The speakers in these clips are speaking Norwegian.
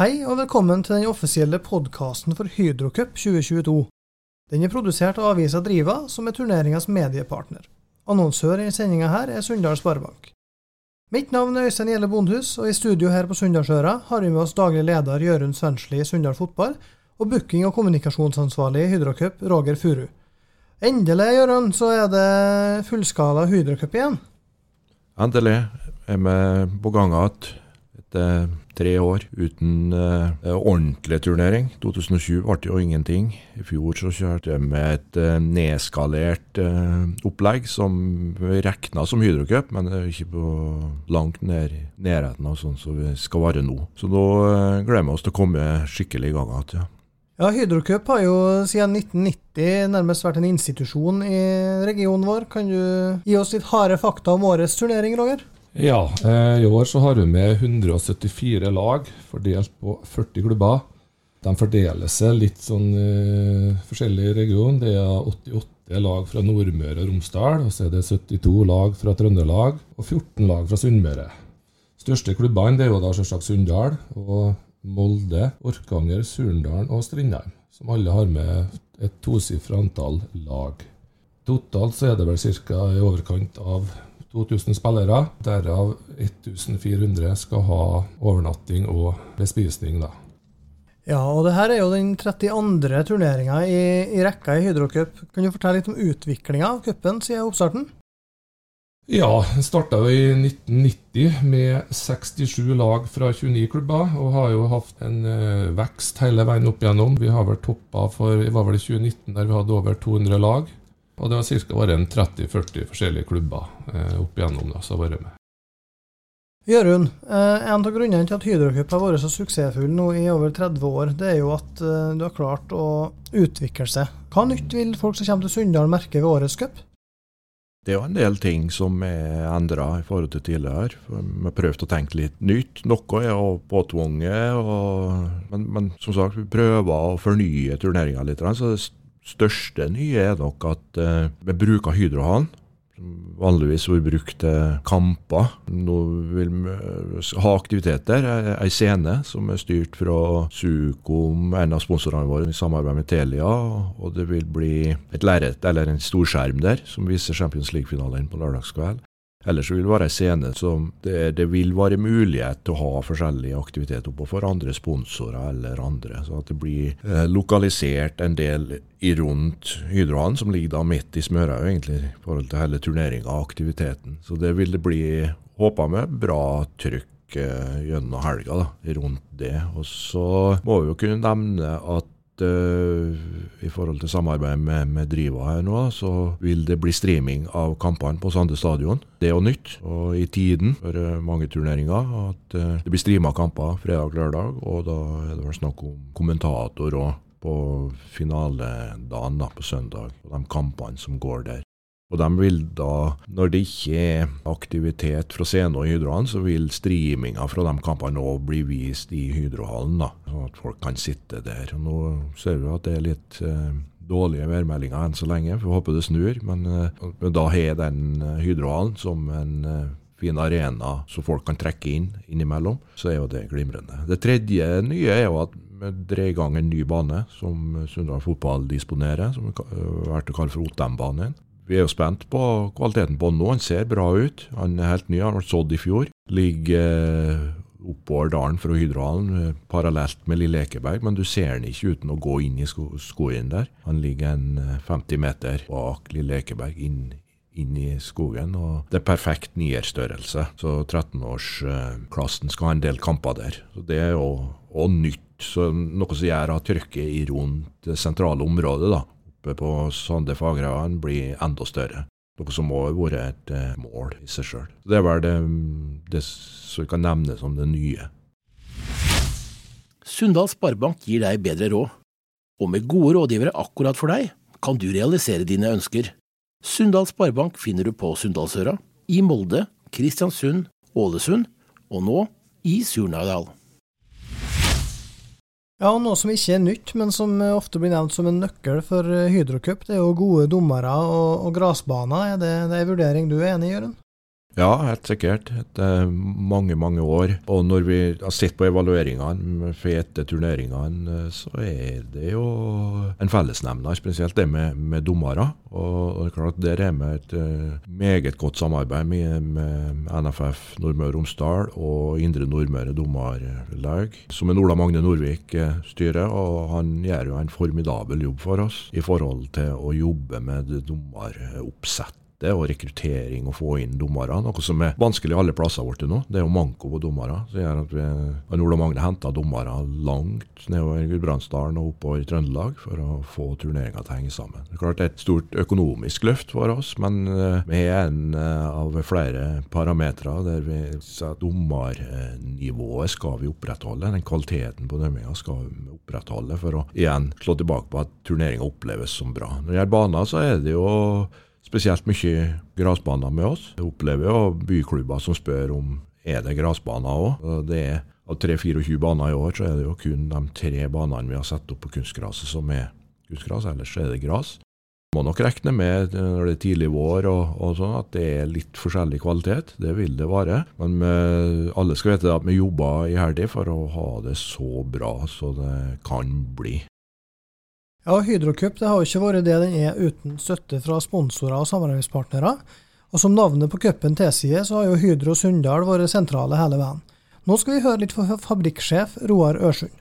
Hei og velkommen til den offisielle podkasten for Hydrocup 2022. Den er produsert av avisa Driva, som er turneringas mediepartner. Annonsør i sendinga her er Sunndal Sparebank. Mitt navn er Øystein Gjelle Bondhus, og i studio her på Sunndalsøra har vi med oss daglig leder Jørund Svensli i Sunndal Fotball, og booking- og kommunikasjonsansvarlig i Hydrocup, Roger Furu. Endelig, Jørund, så er det fullskala Hydrocup igjen. Endelig er vi på gang igjen etter tre år uten uh, ordentlig turnering. 2020 ble jo ingenting. I fjor så kjørte jeg med et uh, nedskalert uh, opplegg som vi regna som Hydrocup, men det er ikke på langt ned nærheten av sånn som vi skal være nå. Så nå gleder vi oss til å komme skikkelig i gang igjen. Ja. Ja, Hydrocup har jo siden 1990 nærmest vært en institusjon i regionen vår. Kan du gi oss litt harde fakta om årets turnering, Roger? Ja, eh, i år så har vi med 174 lag fordelt på 40 klubber. De fordeler seg litt sånn i forskjellig regioner. Det er 88 lag fra Nordmøre og Romsdal, og så er det 72 lag fra Trøndelag og 14 lag fra Sunnmøre. Største klubbene er jo da selvsagt Sunndal og Molde, Orkanger, Surndalen og Strindheim, som alle har med et tosifra antall lag. Totalt så er det vel ca. i overkant av 2000 spillere. Derav 1400 skal ha overnatting og bespisning. da. Ja, og det her er jo den 32. turneringa i, i, rekka i Hydrocup. Kan du fortelle litt om utviklinga av cupen siden oppstarten? Ja, den starta i 1990 med 67 lag fra 29 klubber, og har jo hatt en uh, vekst hele veien opp igjennom. Vi har vel toppa for det var vel i 2019 der vi hadde over 200 lag. Og det har ca. vært 30-40 forskjellige klubber eh, opp igjennom da, som har vært med. Jørund, eh, en av grunnene til at Hydrocup har vært så suksessfull nå i over 30 år, det er jo at eh, du har klart å utvikle seg. Hva nytt vil folk som kommer til Sunndal merke ved årets cup? Det er jo en del ting som er endra i forhold til tidligere. Vi har prøvd å tenke litt nytt. Noe er jo påtvunget, men, men, som sagt, vi prøver å fornye turneringa litt. Så det største nye er nok at eh, vi bruker hydrohallen. Vanligvis blir brukt til kamper. Nå vil vi ha aktiviteter. Ei scene som er styrt fra Sukom, en av sponsorene våre, i samarbeid med Telia. Og det vil bli et lerret, eller en storskjerm der, som viser Champions League-finalen på lørdagskveld. Ellers vil det være en scene som det, det, vil være mulighet til å ha forskjellige aktiviteter oppå for andre sponsorer eller andre. Så at det blir eh, lokalisert en del i rundt Hydrohallen, som ligger da midt i Smørøya egentlig, i forhold til hele turneringa og aktiviteten. Så det vil det bli, håpa med, bra trykk eh, gjennom helga da, rundt det. Og så må vi jo kunne nevne at uh, i forhold til samarbeid med, med, Driva her nå, så vil det bli streaming av kampene på Sande stadion. Det er jo nytt og i tiden for uh, mange turneringer at uh, det blir streama kamper fredag-lørdag, og da er det vel snakk om kommentator og på finaledagen da, på søndag, og de kampene som går der. Og de vil da, når det ikke er aktivitet fra scenen og Hydrohallen, så vil streaminga fra de kampene òg bli vist i Hydrohallen, da, sånn at folk kan sitte der. Og Nå ser vi at det er litt eh, dårlige værmeldinger enn så lenge, for vi håper det snur. Men, eh, da har den eh, Hydrohallen som en eh, fin arena så folk kan trekke inn innimellom, så er jo det glimrende. Det tredje nye er jo at vi drar i gang en ny bane som Sunndal Fotball disponerer, som vi har vært å kalle for Otem-banen. Vi er jo spent på kvaliteten på han nå. Han ser bra ut. Han er helt ny, han ble sådd i fjor. Ligger eh, oppover dalen fra Hydrohallen, eh, parallelt med Lille Ekeberg, men du ser han ikke uten å gå inn i sko skogen der. Han ligger en 50 eh, meter bak Lille Ekeberg, inn, inn i skogen. og Det er perfekt nierstørrelse, så 13-årsklassen skal ha en del kamper der. Så Det er jo nytt, så noe som gjør at trykket i rundt det sentrale området da, oppe på Sande Fagerhaugen blir enda større. Noe som må ha vært et eh, mål i seg sjøl. Det er vel det, det som kan nevne som det nye. Sunndal Sparebank gir deg bedre råd, og med gode rådgivere akkurat for deg, kan du realisere dine ønsker. Sunndal Sparebank finner du på Sunndalsøra, i Molde, Kristiansund, Ålesund og nå i Surnadal. Ja, og Noe som ikke er nytt, men som ofte blir nevnt som en nøkkel for Hydrocup, det er jo gode dommere og, og grasbaner. Er det, en vurdering du er enig i, Jørund? Ja, helt sikkert. Etter mange, mange år. Og når vi har sett på evalueringene etter turneringene, så er det jo en fellesnevner, spesielt det med, med dommere. Og, det er klart Der er vi et uh, meget godt samarbeid med, med NFF Nordmøre og Romsdal og Indre Nordmøre dommerlag, som en Ola Magne Nordvik uh, styrer. Og han gjør jo en formidabel jobb for oss i forhold til å jobbe med dommeroppsett støtte og rekruttering og få inn dommere. Noe som er vanskelig alle plasser våre nå. Det er jo manko på dommere. som gjør at vi Ola Magne henta dommere langt nedover Gudbrandsdalen og oppover Trøndelag for å få turneringa til å henge sammen. Det er klart det er et stort økonomisk løft for oss, men eh, vi er en eh, av flere parametere der vi sier at dommernivået skal vi opprettholde. Den kvaliteten på dømminga skal vi opprettholde for å igjen slå tilbake på at turneringa oppleves som bra. Når det gjelder baner, så er det jo spesielt mye gressbaner med oss. Jeg opplever jo byklubber som spør om er det gressbaner òg. Det er av 3-24 baner i år, så er det jo kun de tre banene vi har satt opp på kunstgraset som er kunstgras, ellers er det gress. Må nok regne med når det er tidlig vår og, og sånn at det er litt forskjellig kvalitet. Det vil det være. Men med, alle skal vite at vi jobber iherdig for å ha det så bra så det kan bli. Ja, Hydrocup har jo ikke vært det den er uten støtte fra sponsorer og samarbeidspartnere. Og som navnet på cupen tilsier, så har jo Hydro Sunndal vært sentrale hele veien. Nå skal vi høre litt fra fabrikksjef Roar Ørsund.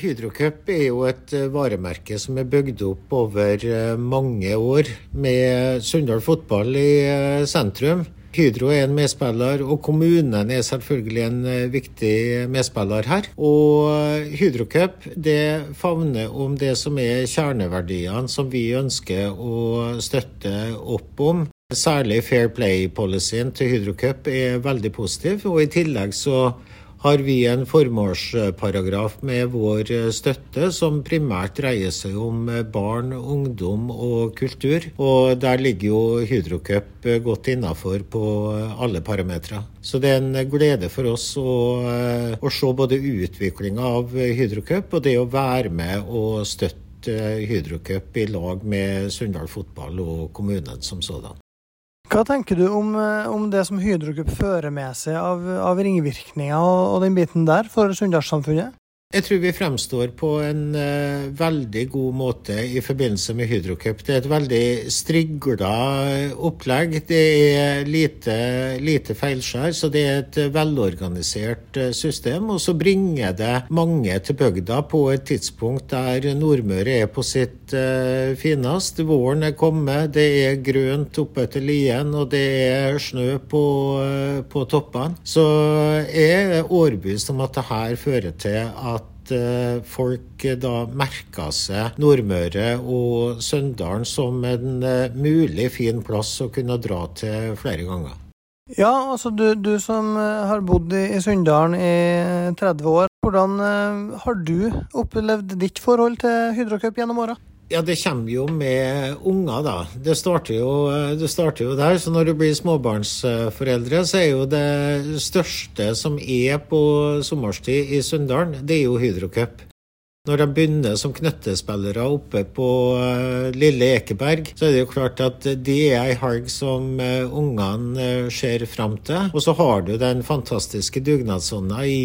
Hydrocup er jo et eh, varemerke som er bygd opp over eh, mange år, med Sunndal fotball i eh, sentrum. Hydro er en medspiller, og kommunen er selvfølgelig en eh, viktig medspiller her. Og eh, Hydrocup det favner om det som er kjerneverdiene som vi ønsker å støtte opp om. Særlig Fair Play-policyen til Hydrocup er veldig positiv, og i tillegg så har vi en formålsparagraf med vår støtte som primært dreier seg om barn, ungdom og kultur. Og der ligger jo Hydrocup godt innafor på alle parametere. Så det er en glede for oss å, å se både utviklinga av Hydrocup og det å være med og støtte Hydrocup i lag med Sunndal fotball og kommunen som sådan. Hva tenker du om, eh, om det som Hydrocup fører med seg av, av ringvirkninger og, og, den biten der for Sunndalssamfunnet? Jeg tror vi fremstår på en uh, veldig god måte i forbindelse med Hydrocup. Det er et veldig strigla opplegg. Det er lite, lite feilskjær, så det er et velorganisert uh, system. Og så bringer det mange til bygda på et tidspunkt der Nordmøre er på sitt uh, finest. Våren er kommet, det er grønt oppe til lien, og det er snø på, på toppene. Så jeg er overbevist om at det her fører til at Eh, folk eh, da merka seg Nordmøre og Søndalen som en eh, mulig fin plass å kunne dra til flere ganger. Ja, altså du, du som har bodd i Sunndalen i 30 år, hvordan har du opplevd ditt forhold til Hydrocup gjennom åra? Ja, det kommer jo med unger, da. Det starter jo, det starter jo der. Så når du blir småbarnsforeldre, så er jo det største som er på sommerstid i Sunndalen, det er jo Hydrocup. Når de begynner som knøttespillere oppe på uh, Lille Ekeberg, så er det jo klart at det er ei helg som uh, ungene uh, ser fram til. Og så har du den fantastiske dugnadsånda i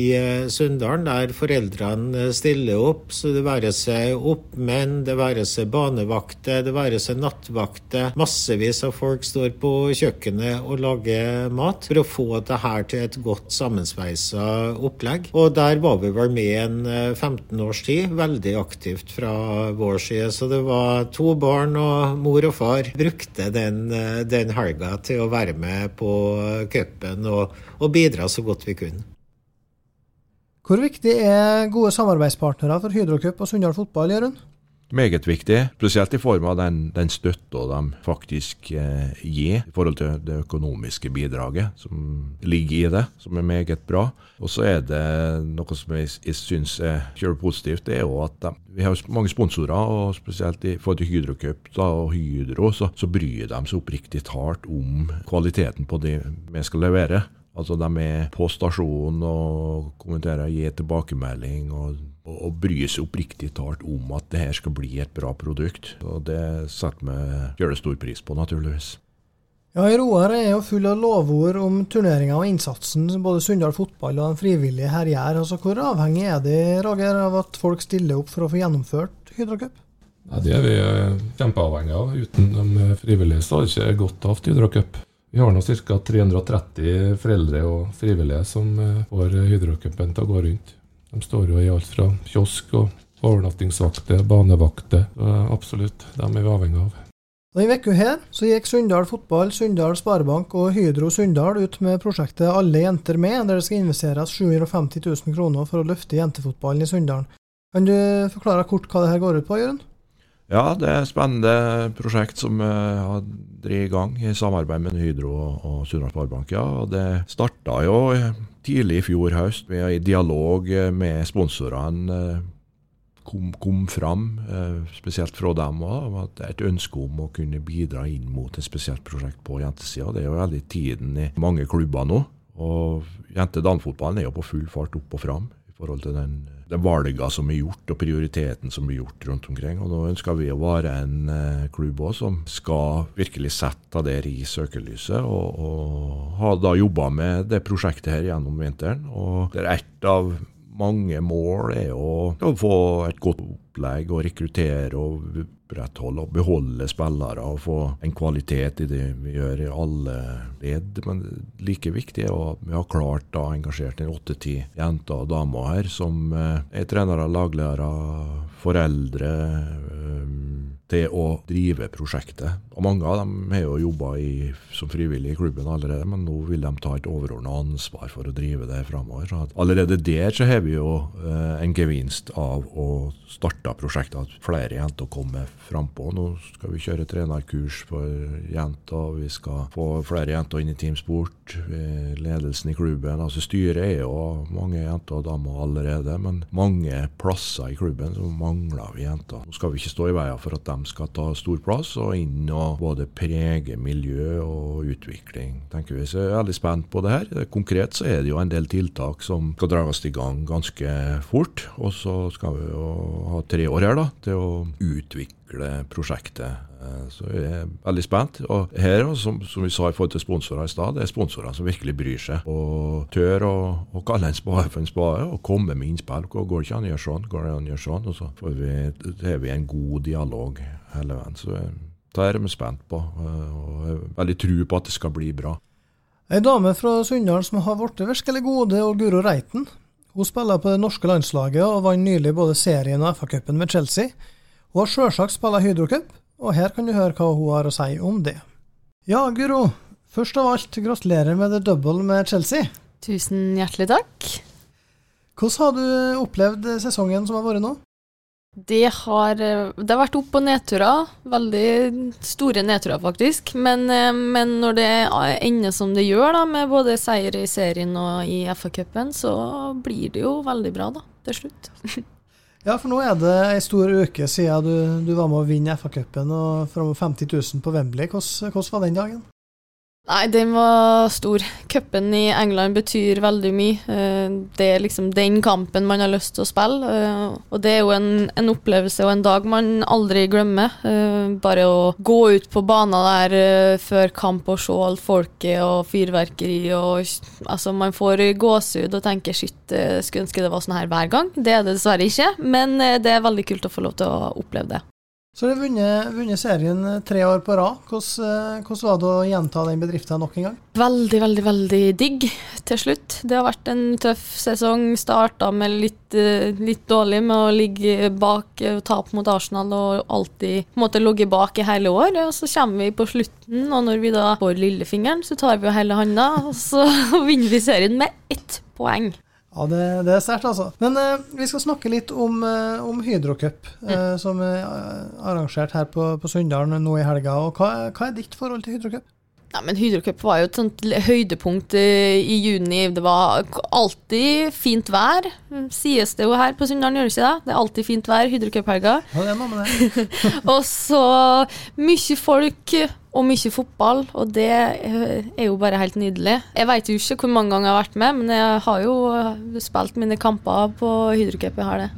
Sunndalen, der foreldrene stiller opp. Så det være seg oppmenn, det være seg banevakter, det være seg nattvakter. Massevis av folk står på kjøkkenet og lager mat for å få det her til et godt sammensveisa opplegg. Og der var vi vel med en 15 års tid veldig aktivt fra vår side. Så det var to barn, og mor og far brukte den, den helga til å være med på cupen og, og bidra så godt vi kunne. Hvor viktig er gode samarbeidspartnere for Hydrocup og Sunndal fotball, Jørund? Meget viktig, spesielt i form av den, den støtta de faktisk eh, gir i forhold til det økonomiske bidraget som ligger i det, som er meget bra. Og så er det noe som jeg, jeg syns er positivt, det er jo at de, vi har mange sponsorer, og spesielt i forhold til Hydrocup og Hydro, så, så bryr de seg oppriktig talt om kvaliteten på det vi skal levere. Altså De er på stasjonen og kommenterer, gir tilbakemelding og, og, og bryr seg oppriktig talt om at det her skal bli et bra produkt. Og Det setter vi gjør det stor pris på, naturligvis. Ja, Roar er jo full av lovord om turneringa og innsatsen som både Sunndal fotball og den frivillige her gjør. Altså, hvor avhengig er de Roger, av at folk stiller opp for å få gjennomført Hydrocup? Ja, det er vi kjempeavhengig av. Uten de frivillige så hadde det ikke gått av Hydrocup. Vi har nå ca. 330 foreldre og frivillige som eh, får Hydrocupen til å gå rundt. De står jo i alt fra kiosk og overnattingsvakter, banevakter. Absolutt, dem er vi avhengig av. Denne uka her så gikk Sunndal Fotball, Sunndal Sparebank og Hydro Sunndal ut med prosjektet Alle jenter med, der det skal investeres 750 000 kroner for å løfte jentefotballen i Sunndalen. Kan du forklare kort hva det her går ut på, Jørund? Ja, det er et spennende prosjekt som jeg har drevet i gang i samarbeid med Hydro og, Sunnmøre Sparebank. Ja. Det starta jo tidlig i fjor høst med i dialog med sponsorene. Kom, kom fram, spesielt fra dem òg, at et ønske om å kunne bidra inn mot et spesielt prosjekt på jentesida. Det er jo veldig tiden i mange klubber nå. Og jente-damefotballen er jo på full fart opp og fram i forhold til den det valgene som er gjort, og prioriteten som er gjort rundt omkring. Og Nå ønsker vi å være en eh, klubb også, som skal virkelig sette det i søkelyset. Og, og har da jobba med det prosjektet her gjennom vinteren. og det er et av mange mål er å få et godt opplegg og rekruttere og opprettholde og beholde spillere og få en kvalitet i det vi gjør i alle ledd. Men like viktig er at vi har klart å engasjere åtte-ti jenter og damer her som eh, er trenere, lagledere, foreldre til å drive prosjektet. Og Mange av dem har jo jobba som frivillige i klubben allerede, men nå vil de ta et overordna ansvar for å drive det framover. allerede der så har vi jo eh, en gevinst av å starte prosjektet, at flere jenter kommer frampå. Nå skal vi kjøre trenerkurs for jenter, vi skal få flere jenter inn i teamsport. Ledelsen i klubben, altså styret er jo mange jenter og damer allerede, men mange plasser i klubben så mangler vi jenter. Nå skal vi ikke stå i veien for at de skal ta stor plass og inn og både prege miljø og utvikling. tenker vi. Så jeg er veldig spent på det her. Konkret så er det jo en del tiltak som skal dras i gang ganske fort. Og så skal vi jo ha tre år her da, til å utvikle prosjektet. Eh, så jeg er veldig spent. Og her, som, som vi sa i forhold til sponsorer i stad, det er sponsorene som virkelig bryr seg. Og tør å, kalle en spade for en spade og komme med innspill. Går det ikke an å gjøre sånn? Går det an å gjøre sånn? Og så får vi, har vi en god dialog hele veien. Så det er vi spent på. Eh, og jeg har veldig tro på at det skal bli bra. Ei dame fra Sunndal som har blitt virkelig gode, og Guro Reiten. Hun spiller på det norske landslaget og vant nylig både serien og FA-cupen med Chelsea. Hun har sjølsagt spilt Hydrocup, og her kan du høre hva hun har å si om det. Ja, Guro. Først av alt, gratulerer med the double med Chelsea. Tusen hjertelig takk. Hvordan har du opplevd sesongen som har vært nå? Det har, det har vært opp- og nedturer. Veldig store nedturer, faktisk. Men, men, når det ender som det gjør, da, med både seier i serien og i FA-cupen, så blir det jo veldig bra, da, til slutt. ja, for nå er det ei stor uke siden du, du var med å vinne FA-cupen og fram 50 000 på Wembley. Hvordan, hvordan var den dagen? Nei, den var stor. Cupen i England betyr veldig mye. Eh, det er liksom den kampen man har lyst til å spille. Eh, og det er jo en, en opplevelse og en dag man aldri glemmer. Eh, bare å gå ut på banen der før kamp og se alt folket og fyrverkeri og Altså, man får gåsehud og tenker shit, skulle ønske det var sånn her hver gang. Det er det dessverre ikke, men det er veldig kult å få lov til å oppleve det. Så har du vunnet, vunnet, serien eh, tre år på rad. Hvordan, eh, hvordan, var det å gjenta den bedriften nok en gang? Veldig, veldig veldig digg til slutt. Det har vært en tøff sesong. Starta med litt, eh, litt, dårlig med å ligge bak og tape mot Arsenal og alltid måtte ligge bak i hele år. Og så kommer vi på slutten, og når vi da får lillefingeren, så tar vi jo hele handa, og så vinner vi serien med ett poeng. Ja, det, det er sterkt, altså. Men eh, vi skal snakke litt om, eh, om Hydrocup, eh, mm. som er arrangert her på, på Sunndalen nå i helga. Og hva, hva er ditt forhold til Hydro Cup? Nei, men Hydrocup var jo et sånt høydepunkt eh, i juni. Det var alltid fint vær, sies det jo her på Sunndalen, gjør det ikke det? Det er alltid fint vær Hydro Cup-helga. Ja, det noe med det. Og så mye folk og mye fotball, og det er jo bare helt nydelig. Jeg vet jo ikke hvor mange ganger jeg har vært med, men jeg har jo spilt mine kamper på Hydrocup, Jeg har det.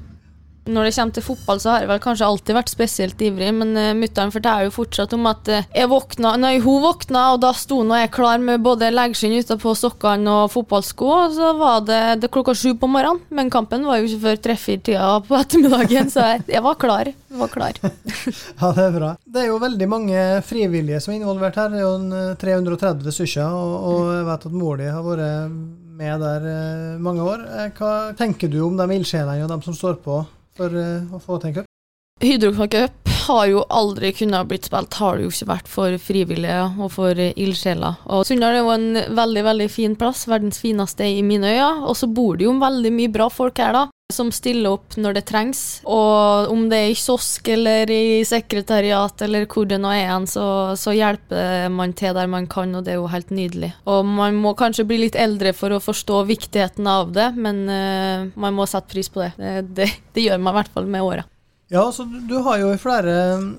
Når det kommer til fotball, så har jeg vel kanskje alltid vært spesielt ivrig, men uh, mutter'n forteller jo fortsatt om at uh, jeg våkna, nei, hun våkna, og da sto nå jeg klar med både leggskinn utapå sokkene og fotballsko, og så var det, det klokka sju på morgenen. Men kampen var jo ikke før tre-fire-tida på ettermiddagen, så jeg, jeg, var klar. Jeg var klar. ja, det er bra. Det er jo veldig mange frivillige som er involvert her. Det er jo 330 stykker, og, og jeg vet at mor di har vært med der mange år. Hva tenker du om de ildsjelene og de som står på for uh, å få til en cup? Hydrocup har jo aldri kunnet blitt spilt, har det jo ikke vært for frivillige og for ildsjeler. Og Sunndal er jo en veldig veldig fin plass, verdens fineste i mine øyne. Og så bor det jo veldig mye bra folk her, da. Som stiller opp når det trengs. Og om det er i kiosk eller i sekretariat eller hvor det nå er så, så, hjelper man til der man kan, og det er jo helt nydelig. Og man må kanskje bli litt eldre for å forstå viktigheten av det, men uh, man må sette pris på det. Det, det, det gjør man i hvert fall med åra. Ja, så Du har jo i flere,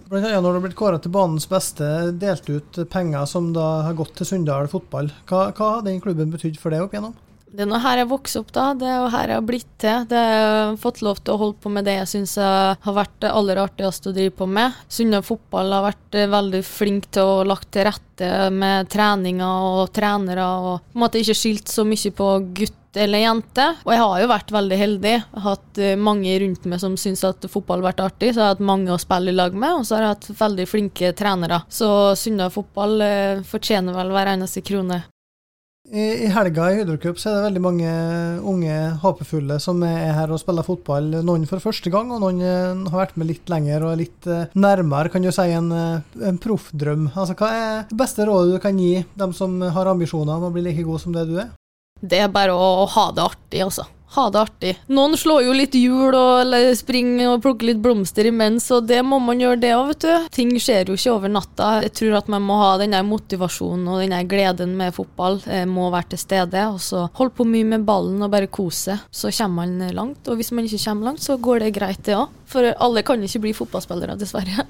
bl.a. når du har blitt kåret til banens beste, delt ut penger som da har gått til Sunndal fotball. Hva, hva har den klubben betydd for deg opp igjennom? Det er nå her jeg vokste opp, da. Det er jo her jeg har blitt til. Det har fått lov til å holde på med det jeg syns har vært det aller artigste å drive på med. Sunna fotball har vært veldig flink til å lagt til rette med treninger og trenere, og på en måte ikke skilt så mye på gutt eller jente. Og jeg har jo vært veldig heldig. Jeg har hatt eh, mange rundt meg som syns at fotball har vært artig, så jeg har hatt mange å spille i lag med, og så har jeg hatt veldig flinke trenere. Så Sunna fotball eh, fortjener vel hver eneste krone. I, helga i Hydrocup er det veldig mange unge håpefulle som er her og spiller fotball. Noen for første gang, og noen eh, har vært med litt lenger og litt nærmere, kan du si, en, en proffdrøm. Altså, hva er det beste rådet du kan gi dem som har ambisjoner om å bli like god som det du er? Det er bare å ha det artig, altså. Ha det artig. Noen slår jo litt hjul og springer og plukker litt blomster imens, og det må man gjøre, det òg, vet du. Ting skjer jo ikke over natta. Jeg tror at man må ha den der motivasjonen og den der gleden med fotball. Jeg må være til stede. Og så holde på mye med ballen og bare kose. Så kommer man langt. Og hvis man ikke kommer langt, så går det greit, det òg. For alle kan ikke bli fotballspillere, dessverre.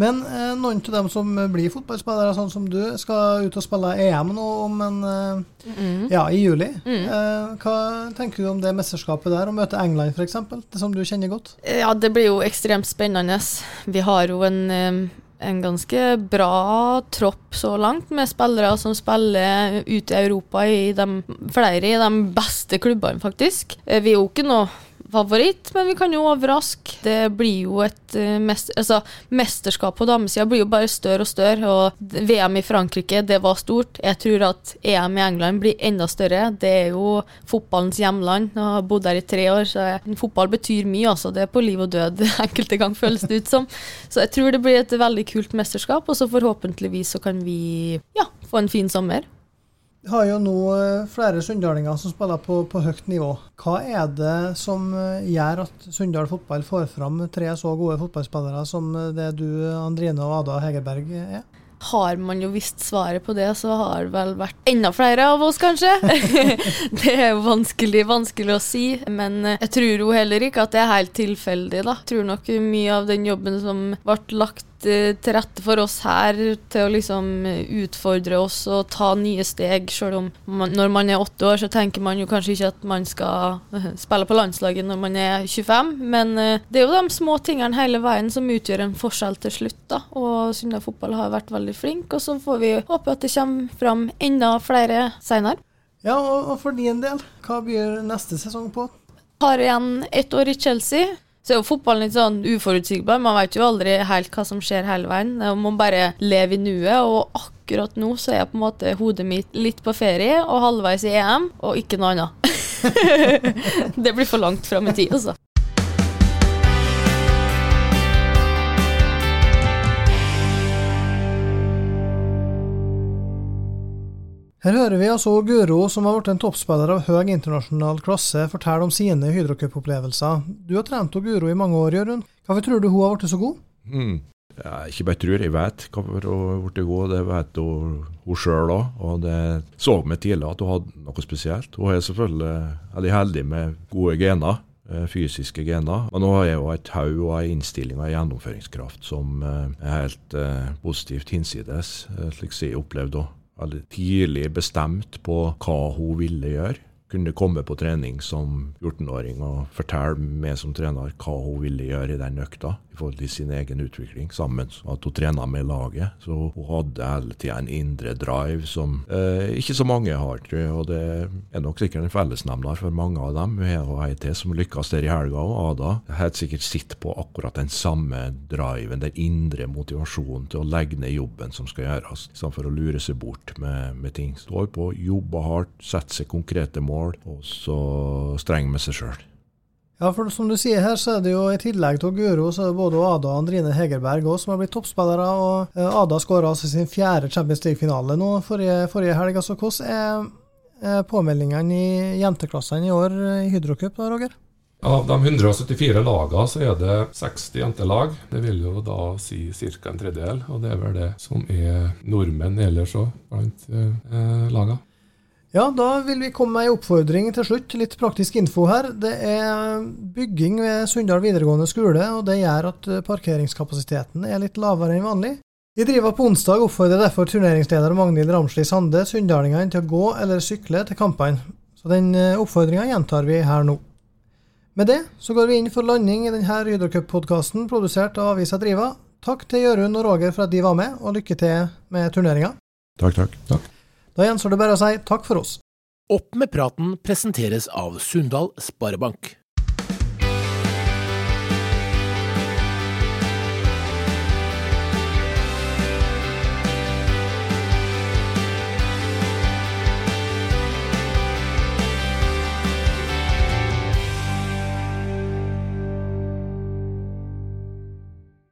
Men eh, noen av dem som blir fotballspillere, sånn som du, skal ut og spille EM nå om en, eh, mm. ja, i juli. Mm. Eh, hva tenker du om det mesterskapet der, å møte England f.eks., det som du kjenner godt? Ja, det blir jo ekstremt spennende. Vi har jo en en ganske bra tropp så langt, med spillere som spiller ute i Europa i de, flere i de beste klubbene, faktisk. Eh, vi er jo ikke noe favoritt, men vi kan jo overraske. Det blir jo et uh, mest, altså, mesterskap på damesida blir jo bare større og større. Og VM i Frankrike, det var stort. Jeg tror at EM i England blir enda større. Det er jo fotballens hjemland. Jeg har bodd der i tre år, så jeg, fotball betyr mye. altså. Det er på liv og død enkelte gang føles det ut som. Så jeg tror det blir et veldig kult mesterskap, og så forhåpentligvis så kan vi ja, få en fin sommer. Vi har jo nå eh, flere sunndalinger som spiller på, på, høyt nivå. Hva er det som eh, gjør at Sunndal fotball får fram tre så gode fotballspillere som det du, Andrine og Ada Hegerberg er? Har man jo visst svaret på det, så har det vel vært enda flere av oss, kanskje. det er vanskelig, vanskelig å si. Men eh, jeg tror jo heller ikke at det er helt tilfeldig, da. Jeg tror nok mye av den jobben som ble lagt Eh, til rette for oss her til å liksom utfordre oss og ta nye steg. Selv om man, når man er åtte år, så tenker man jo kanskje ikke at man skal eh, spille på landslaget når man er 25, men eh, det er jo de små tingene hele veien som utgjør en forskjell til slutt. da, Og Sunna fotball har vært veldig flink, og så får vi håpe at det kommer fram enda flere senere. Ja, og for din del, hva blir neste sesong på? Har igjen ett år i Chelsea. Så er jo fotballen litt sånn uforutsigbar. Man vet jo aldri helt hva som skjer hele veien. Man bare lever i nuet. Og akkurat nå så er på en måte hodet mitt litt på ferie og halvveis i EM, og ikke noe annet. det blir for langt fram i tid, altså. Her hører vi altså Guro, som har blitt en toppspiller av høy internasjonal klasse, fortelle om sine Hydrocup-opplevelser. Du har trent Guro i mange år, Jørund. Hvorfor tror du hun har blitt så god? Mm. Ja, ikke bare tror, jeg vet hvorfor hun har blitt god. Det vet hun, hun sjøl òg. Og det så vi tidlig at hun hadde noe spesielt. Hun er selvfølgelig veldig heldig med gode gener eh, fysiske gener. Men nå har jo et haug og en innstilling og en gjennomføringskraft som eh, er helt eh, positivt hinsides, slik jeg opplevde henne veldig tidlig bestemt på hva hun ville gjøre. Kunne komme på trening som 14-åring og fortelle meg som trener hva hun ville gjøre i den økta i forhold til sin egen utvikling sammen. At hun trena med laget. Så hun hadde hele tida en indre drive som eh, ikke så mange har, tror jeg. Og det er nok sikkert en fellesnevner for mange av dem. Hun har ei til som lykkes der i helga, og Ada helt sikkert sitter på akkurat den samme driven, den indre motivasjonen til å legge ned jobben som skal gjøres, istedenfor å lure seg bort med, med ting. Står på, jobber hardt, setter seg konkrete mål, og så streng med seg sjøl. Ja, for som du sier her, så er det jo i tillegg til Guro, så er det både Ada og Andrine Hegerberg også, som har blitt toppspillere. og eh, Ada skåra altså sin fjerde Champions League-finale nå forrige, forrige helg. altså Hvordan er påmeldingene i jenteklassene i år i Hydrocup, da, Roger? Av de 174 lagene så er det 60 jentelag. Det vil jo da si ca. en tredjedel. Og det er vel det som er nordmenn ellers òg blant eh, lagene. Ja, da vil vi komme med ei oppfordring til slutt. Litt praktisk info her. Det er bygging ved Sunndal videregående skole, og det gjør at parkeringskapasiteten er litt lavere enn vanlig. I Driva på onsdag oppfordrer derfor turneringsleder Magnhild Ramsli Sande sunndalingene til å gå eller sykle til kampene. Så den eh, oppfordringa gjentar vi her nå. Med det så går vi inn for landing i denne Hydrocup-podkasten produsert av avisa Driva. Takk til Jørund og Roger for at de var med, og lykke til med turneringa. Takk, takk. takk. Da gjenstår det bare å si takk for oss. Opp med praten presenteres av Sundal Sparebank.